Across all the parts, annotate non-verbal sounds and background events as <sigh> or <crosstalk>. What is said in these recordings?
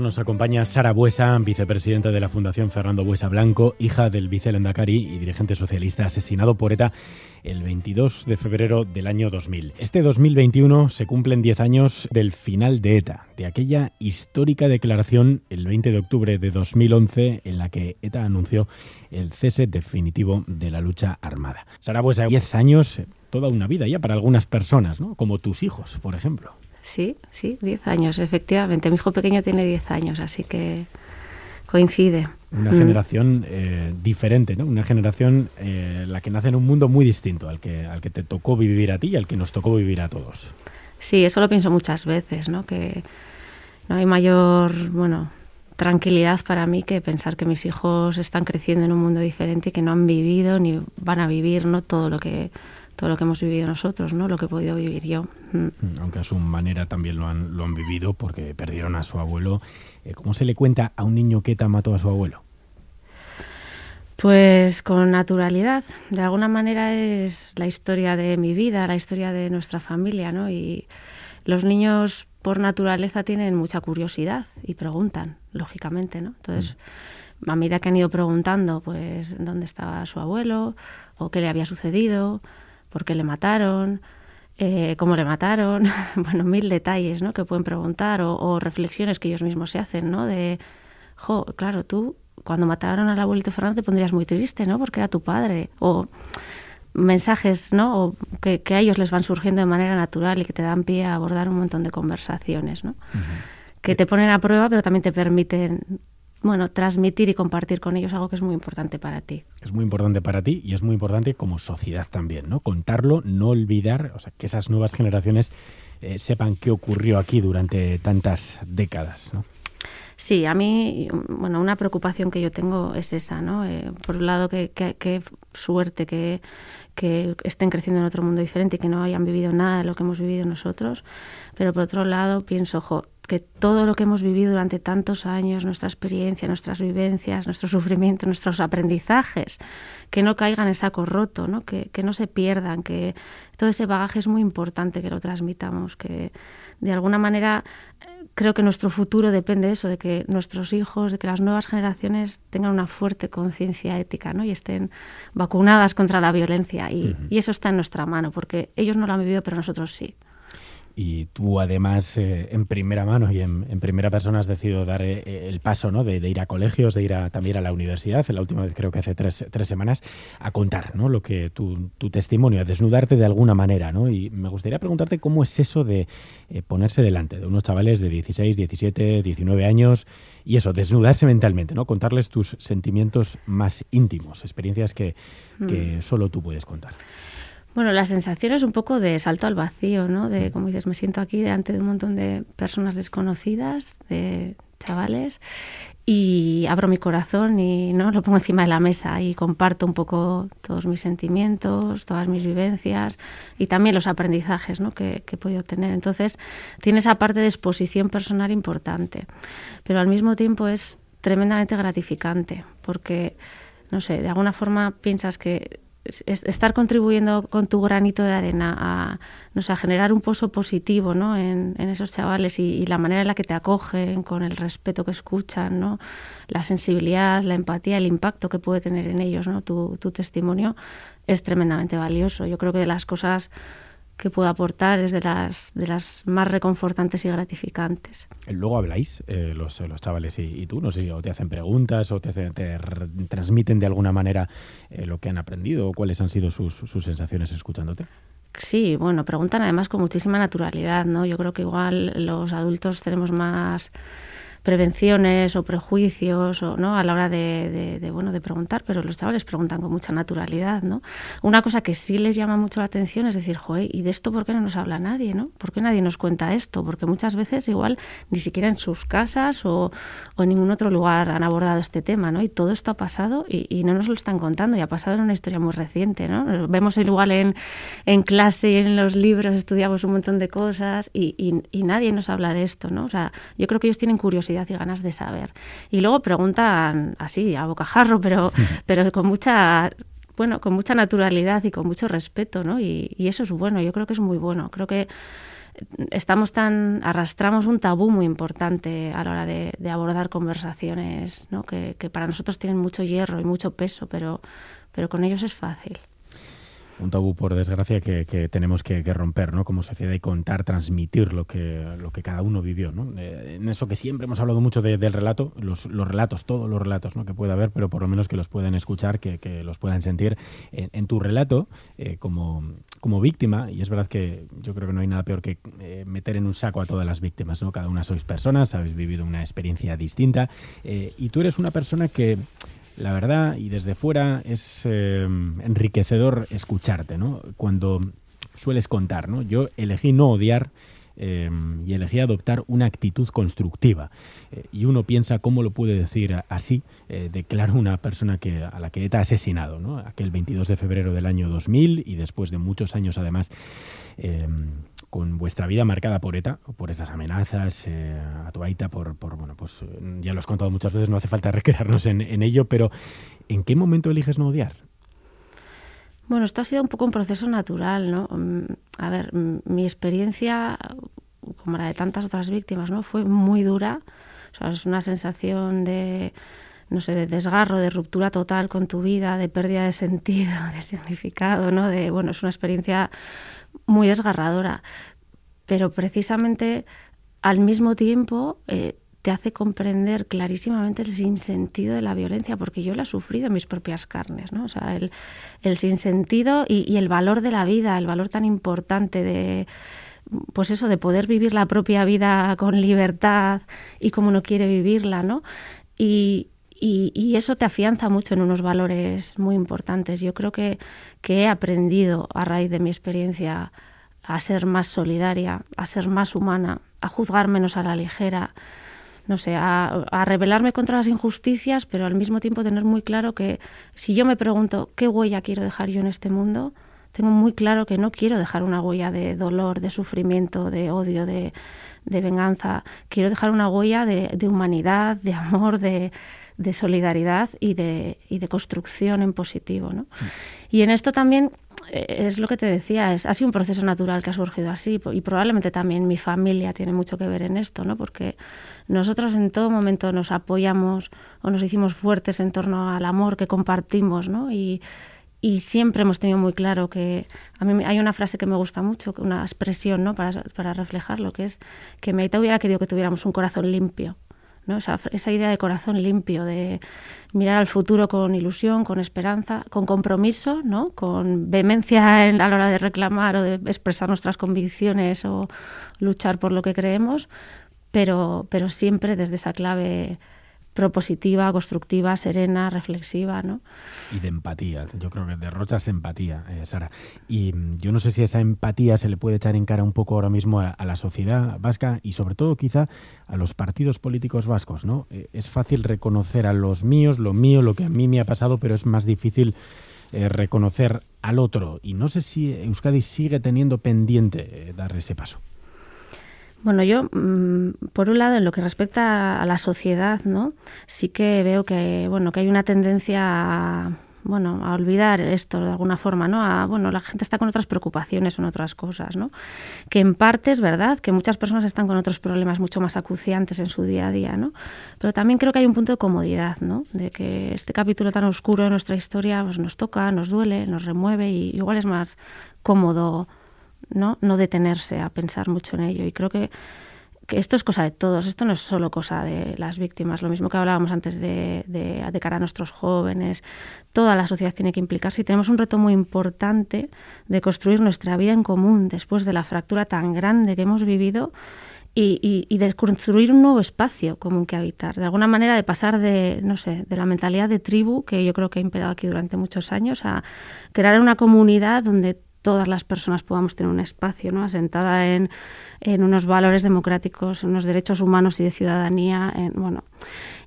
Nos acompaña Sara Buesa, vicepresidenta de la Fundación Fernando Buesa Blanco, hija del vicelendacari y dirigente socialista asesinado por ETA el 22 de febrero del año 2000. Este 2021 se cumplen 10 años del final de ETA, de aquella histórica declaración el 20 de octubre de 2011 en la que ETA anunció el cese definitivo de la lucha armada. Sara Buesa, 10 años, toda una vida ya para algunas personas, ¿no? como tus hijos, por ejemplo. Sí, sí, 10 años, efectivamente. Mi hijo pequeño tiene 10 años, así que coincide. Una mm. generación eh, diferente, ¿no? Una generación eh, la que nace en un mundo muy distinto al que, al que te tocó vivir a ti y al que nos tocó vivir a todos. Sí, eso lo pienso muchas veces, ¿no? Que no hay mayor, bueno, tranquilidad para mí que pensar que mis hijos están creciendo en un mundo diferente y que no han vivido ni van a vivir, ¿no? Todo lo que todo lo que hemos vivido nosotros, ¿no? Lo que he podido vivir yo. Mm. Mm, aunque a su manera también lo han, lo han vivido porque perdieron a su abuelo. Eh, ¿Cómo se le cuenta a un niño que ETA mató a su abuelo? Pues con naturalidad. De alguna manera es la historia de mi vida, la historia de nuestra familia, ¿no? Y los niños por naturaleza tienen mucha curiosidad y preguntan, lógicamente, ¿no? Entonces, mm. a medida que han ido preguntando, pues, dónde estaba su abuelo o qué le había sucedido, por qué le mataron, eh, cómo le mataron, <laughs> bueno, mil detalles ¿no? que pueden preguntar o, reflexiones que ellos mismos se hacen, ¿no? De, jo, claro, tú cuando mataron al abuelito Fernando te pondrías muy triste, ¿no? Porque era tu padre. O mensajes, ¿no? O que, a ellos les van surgiendo de manera natural y que te dan pie a abordar un montón de conversaciones, ¿no? Que te ponen a prueba, pero también te permiten bueno, transmitir y compartir con ellos algo que es muy importante para ti. Es muy importante para ti y es muy importante como sociedad también, ¿no? Contarlo, no olvidar, o sea, que esas nuevas generaciones eh, sepan qué ocurrió aquí durante tantas décadas, ¿no? Sí, a mí, bueno, una preocupación que yo tengo es esa, ¿no? Eh, por un lado, qué que, suerte que, que estén creciendo en otro mundo diferente y que no hayan vivido nada de lo que hemos vivido nosotros, pero por otro lado pienso, ojo, que todo lo que hemos vivido durante tantos años, nuestra experiencia, nuestras vivencias, nuestro sufrimiento, nuestros aprendizajes, que no caigan en saco roto, ¿no? Que, que no se pierdan, que todo ese bagaje es muy importante que lo transmitamos, que de alguna manera eh, creo que nuestro futuro depende de eso, de que nuestros hijos, de que las nuevas generaciones tengan una fuerte conciencia ética ¿no? y estén vacunadas contra la violencia. Y, y, eso está en nuestra mano, porque ellos no lo han vivido, pero nosotros sí y tú además eh, en primera mano y en, primera persona has decidido dar eh, el paso ¿no? de, ir a colegios, de ir a, también a la universidad, la última vez creo que hace tres, tres semanas, a contar ¿no? lo que tu, tu, testimonio, a desnudarte de alguna manera. ¿no? Y me gustaría preguntarte cómo es eso de eh, ponerse delante de unos chavales de 16, 17, 19 años y eso, desnudarse mentalmente, ¿no? contarles tus sentimientos más íntimos, experiencias que, que mm. solo tú puedes contar. Bueno, la sensación es un poco de salto al vacío, ¿no? De, como dices, me siento aquí delante de un montón de personas desconocidas, de chavales, y abro mi corazón y no lo pongo encima de la mesa y comparto un poco todos mis sentimientos, todas mis vivencias y también los aprendizajes ¿no? que, que he podido tener. Entonces, tiene esa parte de exposición personal importante, pero al mismo tiempo es tremendamente gratificante porque, no sé, de alguna forma piensas que estar contribuyendo con tu granito de arena a, no sé, a generar un pozo positivo ¿no? en, esos chavales y, la manera en la que te acogen, con el respeto que escuchan, ¿no? la sensibilidad, la empatía, el impacto que puede tener en ellos ¿no? tu, tu testimonio es tremendamente valioso. Yo creo que de las cosas que puedo aportar es de las, de las más reconfortantes y gratificantes. Luego habláis, eh, los, los, chavales y, tú, no sé si te hacen preguntas o te, te transmiten de alguna manera eh, lo que han aprendido o cuáles han sido sus, sus sensaciones escuchándote. Sí, bueno, preguntan además con muchísima naturalidad, ¿no? Yo creo que igual los adultos tenemos más prevenciones o prejuicios o no a la hora de, de, bueno de preguntar pero los chavales preguntan con mucha naturalidad no una cosa que sí les llama mucho la atención es decir joder y de esto por qué no nos habla nadie no por qué nadie nos cuenta esto porque muchas veces igual ni siquiera en sus casas o, o en ningún otro lugar han abordado este tema no y todo esto ha pasado y, y, no nos lo están contando y ha pasado en una historia muy reciente no vemos igual en, en clase y en los libros estudiamos un montón de cosas y, y, y nadie nos habla de esto no o sea yo creo que ellos tienen curiosidad y ganas de saber. Y luego preguntan así, a bocajarro, pero, <laughs> pero con mucha bueno, con mucha naturalidad y con mucho respeto, ¿no? Y, eso es bueno, yo creo que es muy bueno. Creo que estamos tan, arrastramos un tabú muy importante a la hora de, abordar conversaciones, ¿no? que, que, para nosotros tienen mucho hierro y mucho peso, pero, pero con ellos es fácil un tabú, por desgracia, que, tenemos que, romper ¿no? como sociedad y contar, transmitir lo que, lo que cada uno vivió. ¿no? Eh, en eso que siempre hemos hablado mucho del relato, los, los, relatos, todos los relatos ¿no? que pueda haber, pero por lo menos que los puedan escuchar, que, que los puedan sentir. En, tu relato, eh, como, como víctima, y es verdad que yo creo que no hay nada peor que eh, meter en un saco a todas las víctimas, ¿no? Cada una sois personas, habéis vivido una experiencia distinta, y tú eres una persona que la verdad, y desde fuera es eh, enriquecedor escucharte, ¿no? Cuando sueles contar, ¿no? Yo elegí no odiar eh, y elegí adoptar una actitud constructiva. Eh, y uno piensa cómo lo puede decir así claro una persona que, a la que ETA ha asesinado, ¿no? aquel 22 de febrero del año 2000 y después de muchos años además con vuestra vida marcada por ETA, por esas amenazas eh, a tu Aita, por, por, bueno, pues ya lo has contado muchas veces, no hace falta <laughs> recrearnos en, ello, pero ¿en qué momento eliges no odiar? Bueno, esto ha sido un poco un proceso natural, ¿no? Mm, a ver, mm, mi experiencia, como la de tantas otras víctimas, ¿no? Fue muy dura. O sea, es una sensación de, no sé, de desgarro, de ruptura total con tu vida, de pérdida de sentido, <laughs> de significado, ¿no? De, bueno, es una experiencia muy desgarradora, pero precisamente al mismo tiempo eh, te hace comprender clarísimamente el sinsentido de la violencia, porque yo la he sufrido en mis propias carnes, ¿no? O sea, el, el sinsentido y, y el valor de la vida, el valor tan importante de pues eso, de poder vivir la propia vida con libertad y como uno quiere vivirla, ¿no? Y, y, eso te afianza mucho en unos valores muy importantes. Yo creo que, he aprendido a raíz de mi experiencia a ser más solidaria, a ser más humana, a juzgar menos a la ligera, no sé, a, a, rebelarme contra las injusticias, pero al mismo tiempo tener muy claro que si yo me pregunto qué huella quiero dejar yo en este mundo, tengo muy claro que no quiero dejar una huella de dolor, de sufrimiento, de odio, de, venganza. Quiero dejar una huella de humanidad, de amor, de, de solidaridad y de, y de construcción en positivo. ¿no? Mm. Y en esto también eh, es lo que te decía, es, ha sido un proceso natural que ha surgido así y probablemente también mi familia tiene mucho que ver en esto, ¿no? porque nosotros en todo momento nos apoyamos o nos hicimos fuertes en torno al amor que compartimos ¿no? y, y siempre hemos tenido muy claro que a mí hay una frase que me gusta mucho, una expresión ¿no? para, para reflejarlo, que es que Meita hubiera querido que tuviéramos un corazón limpio esa, idea de corazón limpio, de mirar al futuro con ilusión, con esperanza, con compromiso, ¿no? con vehemencia a la hora de reclamar o de expresar nuestras convicciones o luchar por lo que creemos, pero, pero siempre desde esa clave propositiva, constructiva, serena, reflexiva, ¿no? Y de empatía. Yo creo que derrochas empatía, eh, Sara. Y mm, yo no sé si esa empatía se le puede echar en cara un poco ahora mismo a, la sociedad vasca y sobre todo quizá a los partidos políticos vascos, ¿no? Eh, es fácil reconocer a los míos, lo mío, lo que a mí me ha pasado, pero es más difícil eh, reconocer al otro. Y no sé si Euskadi sigue teniendo pendiente dar ese paso. Bueno, yo, mm, por un lado, en lo que respecta a la sociedad, ¿no? Sí que veo que, bueno, que hay una tendencia a, bueno, a olvidar esto de alguna forma, ¿no? A, bueno, la gente está con otras preocupaciones en otras cosas, ¿no? Que en parte es verdad que muchas personas están con otros problemas mucho más acuciantes en su día a día, ¿no? Pero también creo que hay un punto de comodidad, ¿no? De que este capítulo tan oscuro de nuestra historia pues, nos toca, nos duele, nos remueve y igual es más cómodo ¿no? No detenerse a pensar mucho en ello. Y creo que, esto es cosa de todos, esto no es solo cosa de las víctimas, lo mismo que hablábamos antes de, de, cara a nuestros jóvenes, toda la sociedad tiene que implicarse y tenemos un reto muy importante de construir nuestra vida en común después de la fractura tan grande que hemos vivido y, y, de construir un nuevo espacio común que habitar. De alguna manera de pasar de, no sé, de la mentalidad de tribu, que yo creo que ha imperado aquí durante muchos años, a crear una comunidad donde todas las personas podamos tener un espacio, ¿no? asentada en, en unos valores democráticos, en unos derechos humanos y de ciudadanía, en, bueno,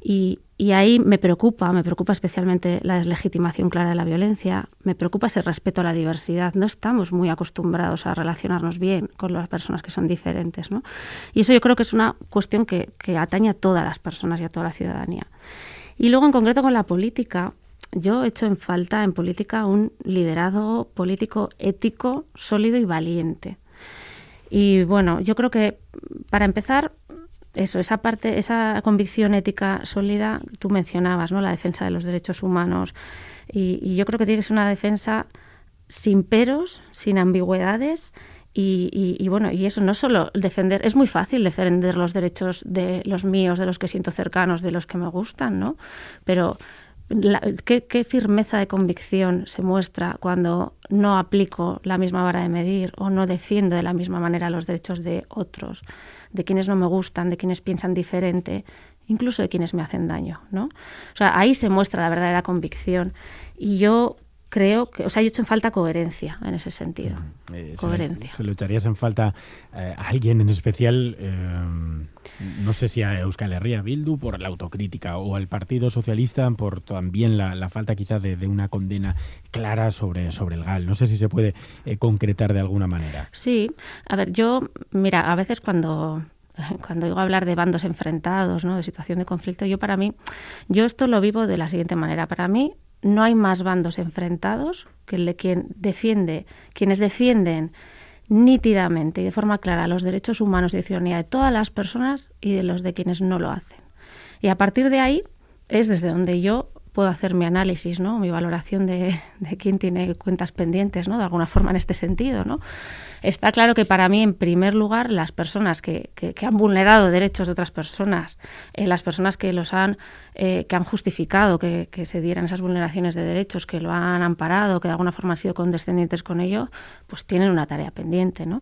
y, y, ahí me preocupa, me preocupa especialmente la deslegitimación clara de la violencia, me preocupa ese respeto a la diversidad. No estamos muy acostumbrados a relacionarnos bien con las personas que son diferentes, ¿no? Y eso yo creo que es una cuestión que, que atañe a todas las personas y a toda la ciudadanía. Y luego, en concreto, con la política, yo echo en falta en política un liderazgo político ético, sólido y valiente. Y bueno, yo creo que para empezar, eso, esa parte, esa convicción ética sólida, tú mencionabas, ¿no? La defensa de los derechos humanos. Y, yo creo que tiene que ser una defensa sin peros, sin ambigüedades. Y, bueno, y eso no solo defender, es muy fácil defender los derechos de los míos, de los que siento cercanos, de los que me gustan, ¿no? Pero ¿qué, firmeza de convicción se muestra cuando no aplico la misma vara de medir o no defiendo de la misma manera los derechos de otros, de quienes no me gustan, de quienes piensan diferente, incluso de quienes me hacen daño, ¿no? O sea, ahí se muestra la verdadera convicción. Y yo creo que, o sea, he hecho en falta coherencia en ese sentido. Eh, coherencia. Se, lo echarías en falta eh, a alguien en especial, eh, no sé si a Euskal Herria Bildu por la autocrítica o al Partido Socialista por también la, falta quizás de, una condena clara sobre, sobre el GAL. No sé si se puede concretar de alguna manera. Sí, a ver, yo, mira, a veces cuando cuando digo hablar de bandos enfrentados, ¿no? de situación de conflicto, yo para mí, yo esto lo vivo de la siguiente manera. Para mí, no hay más bandos enfrentados que el de quien defiende, quienes defienden nítidamente y de forma clara los derechos humanos y de ciudadanía de todas las personas y de los de quienes no lo hacen. Y a partir de ahí es desde donde yo puedo hacer mi análisis, ¿no? mi valoración de, de quién tiene cuentas pendientes, ¿no? de alguna forma en este sentido. ¿no? Está claro que para mí, en primer lugar, las personas que, que, han vulnerado derechos de otras personas, eh, las personas que los han, eh, que han justificado que, que, se dieran esas vulneraciones de derechos, que lo han amparado, que de alguna forma han sido condescendientes con ello, pues tienen una tarea pendiente, ¿no?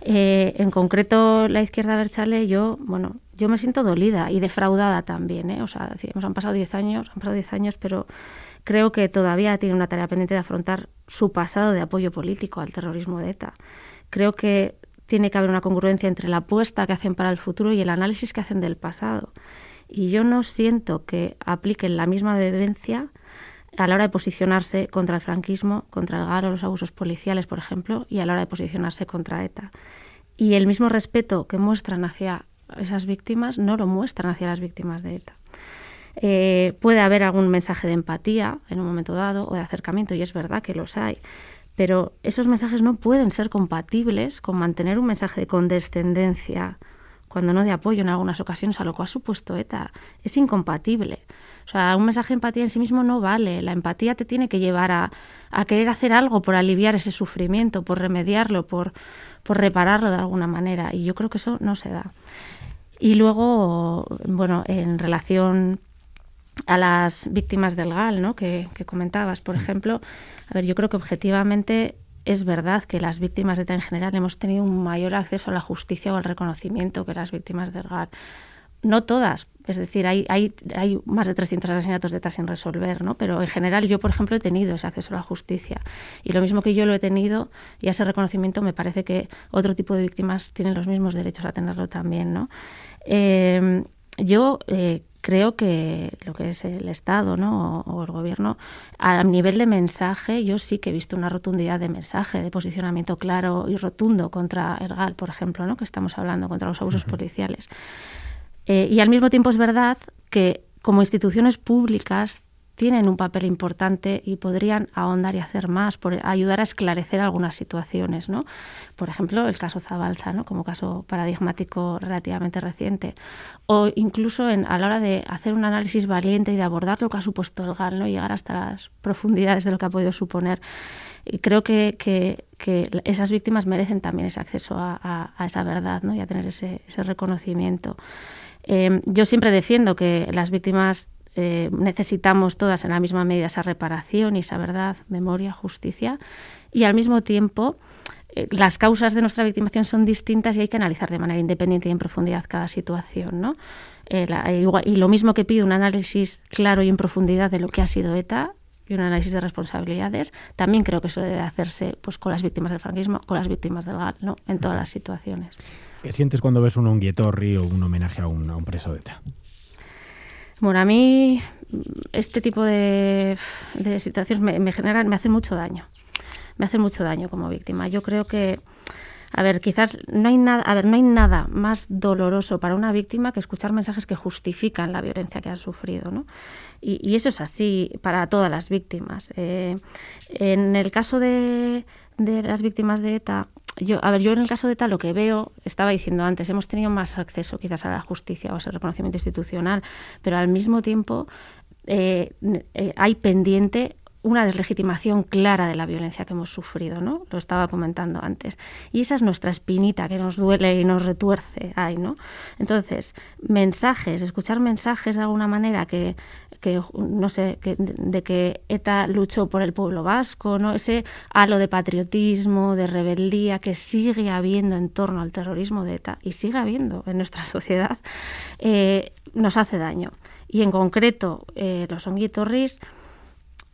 Eh, en concreto, la izquierda Berchale, yo, bueno, yo me siento dolida y defraudada también, ¿eh? O sea, decimos, han pasado 10 años, han pasado 10 años, pero creo que todavía tiene una tarea pendiente de afrontar su pasado de apoyo político al terrorismo de ETA. Creo que tiene que haber una congruencia entre la apuesta que hacen para el futuro y el análisis que hacen del pasado. Y yo no siento que apliquen la misma vivencia a la hora de posicionarse contra el franquismo, contra el GAR o los abusos policiales, por ejemplo, y a la hora de posicionarse contra ETA. Y el mismo respeto que muestran hacia esas víctimas no lo muestran hacia las víctimas de ETA. Eh, puede haber algún mensaje de empatía en un momento dado o de acercamiento, y es verdad que los hay, pero esos mensajes no pueden ser compatibles con mantener un mensaje de condescendencia, cuando no de apoyo en algunas ocasiones a lo que ha supuesto ETA. Es incompatible. O sea, un mensaje de empatía en sí mismo no vale. La empatía te tiene que llevar a, a querer hacer algo por aliviar ese sufrimiento, por remediarlo, por, por repararlo de alguna manera. Y yo creo que eso no se da. Y luego, bueno, en relación a las víctimas del GAL, ¿no? que, que comentabas, por ejemplo, a ver, yo creo que objetivamente es verdad que las víctimas de ETA en general hemos tenido un mayor acceso a la justicia o al reconocimiento que las víctimas del GAL. No todas, es decir, hay, hay, hay más de 300 asesinatos de ETA sin resolver, ¿no? Pero en general yo, por ejemplo, he tenido ese acceso a la justicia. Y lo mismo que yo lo he tenido y ese reconocimiento, me parece que otro tipo de víctimas tienen los mismos derechos a tenerlo también, ¿no? Eh, yo eh, creo que lo que es el Estado ¿no? o, el Gobierno, a nivel de mensaje, yo sí que he visto una rotundidad de mensaje, de posicionamiento claro y rotundo contra Ergal, por ejemplo, ¿no? que estamos hablando, contra los abusos policiales. Eh, y al mismo tiempo es verdad que como instituciones públicas tienen un papel importante y podrían ahondar y hacer más por ayudar a esclarecer algunas situaciones, ¿no? Por ejemplo, el caso Zabalza, ¿no? Como caso paradigmático relativamente reciente, o incluso en, a la hora de hacer un análisis valiente y de abordar lo que ha supuesto el GAL, ¿no? Llegar hasta las profundidades de lo que ha podido suponer. Y creo que, que, esas víctimas merecen también ese acceso a, esa verdad, ¿no? Y a tener ese, ese reconocimiento. Eh, yo siempre defiendo que las víctimas eh, necesitamos todas en la misma medida esa reparación y esa verdad, memoria, justicia, y al mismo tiempo eh, las causas de nuestra victimación son distintas y hay que analizar de manera independiente y en profundidad cada situación, ¿no? Eh, y lo mismo que pide un análisis claro y en profundidad de lo que ha sido ETA y un análisis de responsabilidades, también creo que eso debe hacerse pues con las víctimas del franquismo, con las víctimas del GAL, ¿no? En todas las situaciones. ¿Qué sientes cuando ves un onguietorri o un homenaje a un, preso de ETA? Bueno, a mí este tipo de, situaciones me, generan, me hacen mucho daño. Me hacen mucho daño como víctima. Yo creo que, a ver, quizás no hay nada, a ver, no hay nada más doloroso para una víctima que escuchar mensajes que justifican la violencia que ha sufrido, ¿no? Y, eso es así para todas las víctimas. Eh, en el caso de las víctimas de ETA, yo, a ver, yo en el caso de tal lo que veo, estaba diciendo antes, hemos tenido más acceso quizás a la justicia o a ese reconocimiento institucional, pero al mismo tiempo eh, eh, hay pendiente una deslegitimación clara de la violencia que hemos sufrido, ¿no? Lo estaba comentando antes. Y esa es nuestra espinita que nos duele y nos retuerce ahí, ¿no? Entonces, mensajes, escuchar mensajes de alguna manera que, que no sé, de que ETA luchó por el pueblo vasco, ¿no? Ese halo de patriotismo, de rebeldía que sigue habiendo en torno al terrorismo de ETA y sigue habiendo en nuestra <laughs> sociedad, eh, nos hace daño. Y en concreto, eh, los onguitorris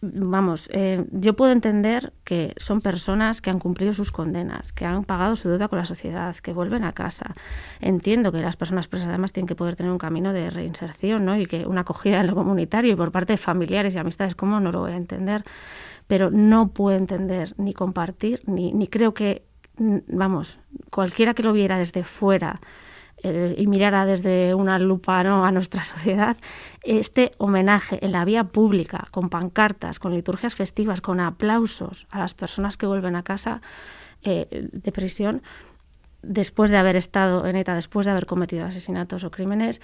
vamos, eh, yo puedo entender que son personas que han cumplido sus condenas, que han pagado su deuda con la sociedad, que vuelven a casa. Entiendo que las personas presas además tienen que poder tener un camino de reinserción, ¿no? Y que una acogida en lo comunitario y por parte de familiares y amistades, ¿cómo no lo voy a entender? Pero no puedo entender ni compartir, ni, ni creo que, vamos, cualquiera que lo viera desde fuera, eh, y mirara desde una lupa ¿no? a nuestra <laughs> sociedad, este homenaje en la vía pública, con pancartas, con liturgias festivas, con aplausos a las personas que vuelven a casa eh, de prisión, después de haber estado en ETA, después de haber cometido asesinatos o crímenes,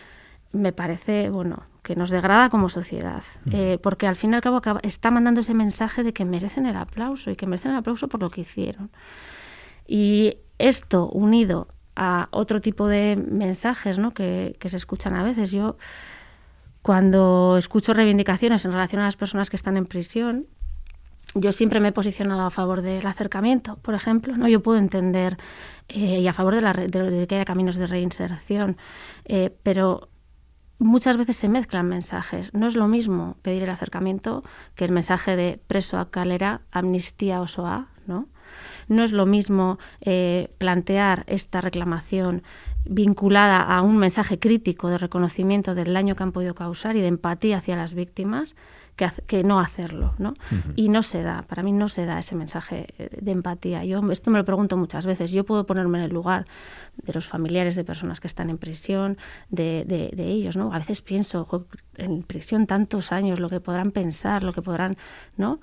me parece, bueno, que nos degrada como sociedad, eh, porque al fin y al cabo está mandando ese mensaje de que merecen el aplauso y que merecen el aplauso por lo que hicieron. Y esto unido a otro tipo de mensajes ¿no? que, se escuchan a veces. Yo, cuando escucho reivindicaciones en relación a las personas que están en prisión, yo siempre me he posicionado a favor del acercamiento, por ejemplo. ¿no? Yo puedo entender eh, y a favor de, que haya caminos de reinserción, eh, pero muchas veces se mezclan mensajes. No es lo mismo pedir el acercamiento que el mensaje de preso a calera, amnistía o SOA, ¿no? No es lo mismo eh, plantear esta reclamación vinculada a un mensaje crítico de reconocimiento del daño que han podido causar y de empatía hacia las víctimas que, no hacerlo, ¿no? Y no se da, para mí no se da ese mensaje eh, de empatía. Yo esto me lo pregunto muchas veces. Yo puedo ponerme en el lugar de los familiares de personas que están en prisión, de, de ellos, ¿no? A veces pienso, en prisión tantos años, lo que podrán pensar, lo que podrán, ¿no?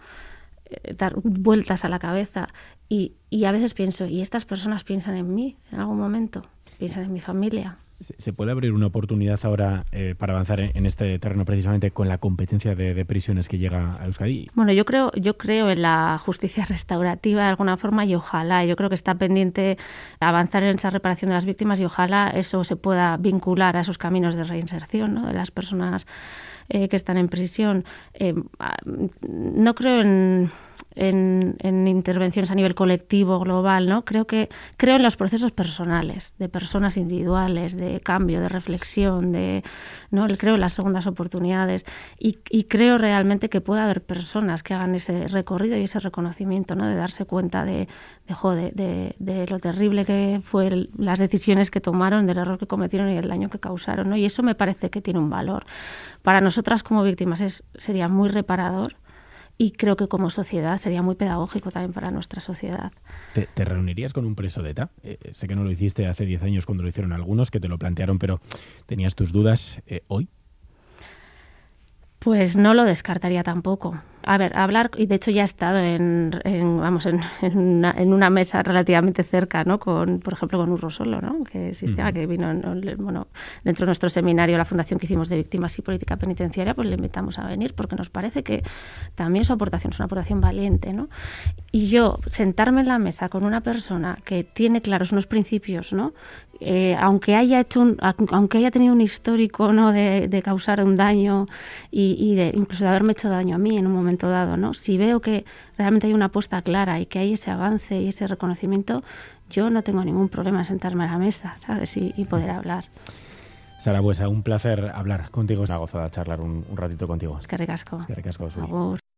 Eh, dar vueltas a la cabeza y, y, a veces pienso, ¿y estas personas piensan en mí en algún momento? ¿Piensan en mi familia? ¿Se puede abrir una oportunidad ahora eh, para avanzar en, este terreno precisamente con la competencia de, prisiones que llega a Euskadi? Bueno, yo creo, yo creo en la justicia <laughs> restaurativa de alguna forma y ojalá, yo creo que está pendiente avanzar en esa reparación de las víctimas y ojalá eso se pueda vincular a esos caminos de reinserción ¿no? de las personas eh, que están en prisión. Ah, no creo en en, intervenciones a nivel colectivo, global, ¿no? Creo que creo en los procesos personales, de personas individuales, de cambio, de reflexión, de ¿no? Creo en las segundas oportunidades y, creo realmente que puede haber personas que hagan ese recorrido y ese reconocimiento, ¿no? De darse cuenta de, de, de, lo terrible que fue las decisiones que tomaron, del error que cometieron y el daño que causaron, ¿no? Y eso me parece que tiene un valor. Para nosotras como víctimas es, sería muy reparador y creo que como sociedad sería muy pedagógico también para nuestra sociedad. ¿Te, reunirías con un preso de ETA? Eh, sé que no lo hiciste hace 10 años cuando lo hicieron algunos, que te lo plantearon, pero tenías tus dudas eh, hoy. Pues no lo descartaría tampoco. A ver, hablar, y de hecho ya he estado en, vamos, <laughs> en, una, mesa relativamente cerca, ¿no? Con, por ejemplo, con Urro Solo, ¿no? Que existía, que vino, bueno, dentro de nuestro seminario, la fundación que hicimos de víctimas y política penitenciaria, pues le invitamos a venir porque nos parece que también su aportación es una aportación valiente, ¿no? Y yo sentarme en la mesa con una persona que tiene claros unos principios, ¿no? Eh, aunque haya hecho un, aunque haya tenido un histórico ¿no? de, causar un daño y, de incluso de haberme hecho daño a mí en un momento dado, ¿no? Si veo que realmente hay una apuesta clara y que hay ese avance y ese reconocimiento, yo no tengo ningún problema en sentarme a la mesa, ¿sabes? Y, poder hablar. Sara Buesa, un placer hablar contigo. Es una gozada charlar un, ratito contigo. Es que recasco. Es que recasco.